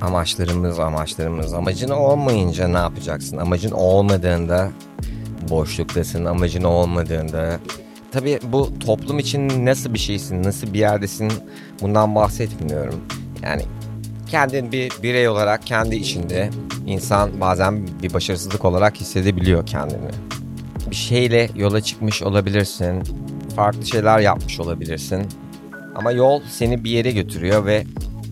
amaçlarımız amaçlarımız. Amacın olmayınca ne yapacaksın? Amacın olmadığında boşluktasın. Amacın olmadığında tabii bu toplum için nasıl bir şeysin, nasıl bir yerdesin bundan bahsetmiyorum. Yani kendin bir birey olarak kendi içinde insan bazen bir başarısızlık olarak hissedebiliyor kendini. Bir şeyle yola çıkmış olabilirsin. Farklı şeyler yapmış olabilirsin. Ama yol seni bir yere götürüyor ve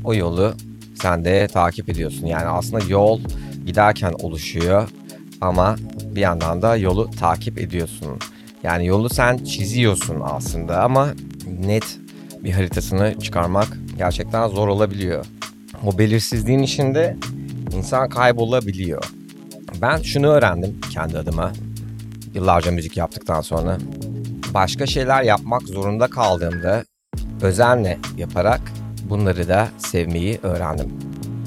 o yolu sen de takip ediyorsun. Yani aslında yol giderken oluşuyor ama bir yandan da yolu takip ediyorsun. Yani yolu sen çiziyorsun aslında ama net bir haritasını çıkarmak gerçekten zor olabiliyor. O belirsizliğin içinde insan kaybolabiliyor. Ben şunu öğrendim kendi adıma. Yıllarca müzik yaptıktan sonra. Başka şeyler yapmak zorunda kaldığımda özenle yaparak bunları da sevmeyi öğrendim.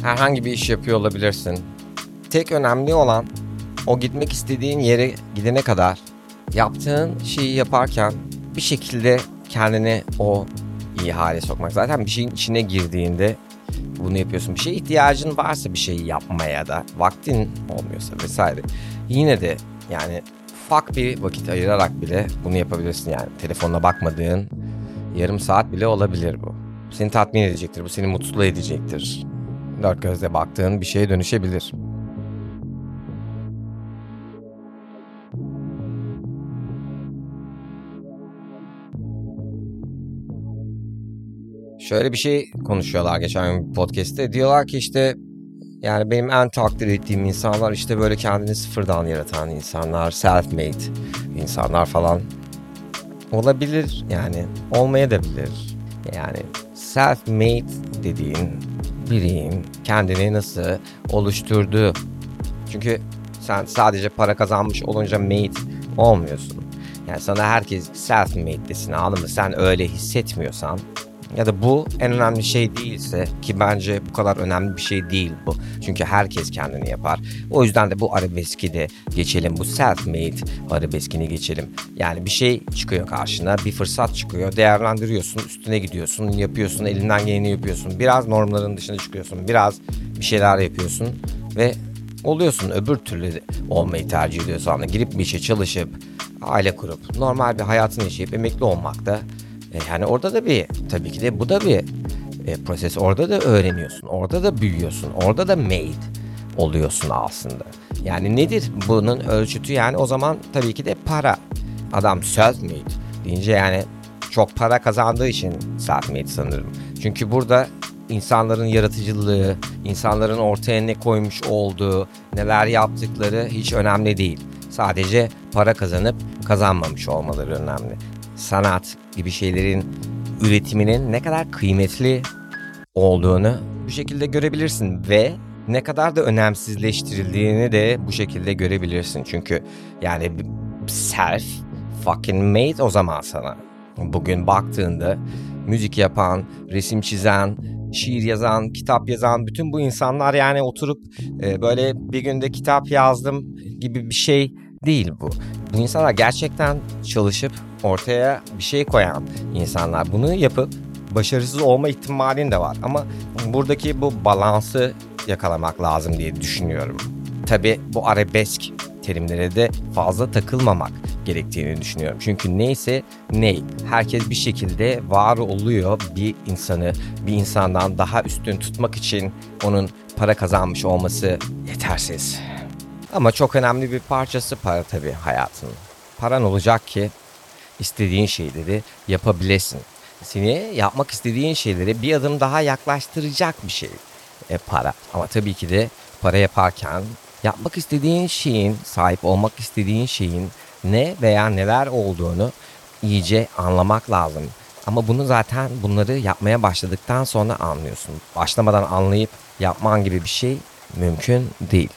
Herhangi bir iş yapıyor olabilirsin. Tek önemli olan o gitmek istediğin yere gidene kadar yaptığın şeyi yaparken bir şekilde kendini o iyi hale sokmak. Zaten bir şeyin içine girdiğinde bunu yapıyorsun. Bir şeye ihtiyacın varsa bir şeyi yapmaya da vaktin olmuyorsa vesaire. Yine de yani ufak bir vakit ayırarak bile bunu yapabilirsin yani. Telefonuna bakmadığın yarım saat bile olabilir bu. Seni tatmin edecektir. Bu seni mutlu edecektir. Dört gözle baktığın bir şeye dönüşebilir. Şöyle bir şey konuşuyorlar geçen gün podcast'te. Diyorlar ki işte yani benim en takdir ettiğim insanlar işte böyle kendini sıfırdan yaratan insanlar, self-made insanlar falan. Olabilir yani olmaya da bilir. Yani self-made dediğin bireyin kendini nasıl oluşturduğu. Çünkü sen sadece para kazanmış olunca made olmuyorsun. Yani sana herkes self-made desin anladın mı? Sen öyle hissetmiyorsan ya da bu en önemli şey değilse ki bence bu kadar önemli bir şey değil bu. Çünkü herkes kendini yapar. O yüzden de bu arabeski de geçelim. Bu self-made arabeskini geçelim. Yani bir şey çıkıyor karşına, bir fırsat çıkıyor. Değerlendiriyorsun, üstüne gidiyorsun, yapıyorsun, elinden geleni yapıyorsun. Biraz normların dışına çıkıyorsun. Biraz bir şeyler yapıyorsun ve oluyorsun. Öbür türlü olmayı tercih ediyorsan girip bir işe çalışıp aile kurup normal bir hayatını yaşayıp emekli olmak da yani orada da bir tabii ki de bu da bir e, proses. Orada da öğreniyorsun. Orada da büyüyorsun. Orada da made oluyorsun aslında. Yani nedir bunun ölçütü? Yani o zaman tabii ki de para. Adam self-made deyince yani çok para kazandığı için self-made sanırım. Çünkü burada insanların yaratıcılığı, insanların ortaya ne koymuş olduğu, neler yaptıkları hiç önemli değil. Sadece para kazanıp kazanmamış olmaları önemli. Sanat gibi şeylerin üretiminin ne kadar kıymetli olduğunu bu şekilde görebilirsin ve ne kadar da önemsizleştirildiğini de bu şekilde görebilirsin. Çünkü yani self fucking made o zaman sana. Bugün baktığında müzik yapan, resim çizen, şiir yazan, kitap yazan bütün bu insanlar yani oturup e, böyle bir günde kitap yazdım gibi bir şey değil bu. Bu insanlar gerçekten çalışıp ortaya bir şey koyan insanlar. Bunu yapıp başarısız olma ihtimalin de var. Ama buradaki bu balansı yakalamak lazım diye düşünüyorum. Tabi bu arabesk terimlere de fazla takılmamak gerektiğini düşünüyorum. Çünkü neyse ney. Herkes bir şekilde var oluyor bir insanı bir insandan daha üstün tutmak için onun para kazanmış olması yetersiz. Ama çok önemli bir parçası para tabii hayatın. Paran olacak ki istediğin şeyleri yapabilesin. Seni yapmak istediğin şeyleri bir adım daha yaklaştıracak bir şey e, para. Ama tabii ki de para yaparken yapmak istediğin şeyin, sahip olmak istediğin şeyin ne veya neler olduğunu iyice anlamak lazım. Ama bunu zaten bunları yapmaya başladıktan sonra anlıyorsun. Başlamadan anlayıp yapman gibi bir şey mümkün değil.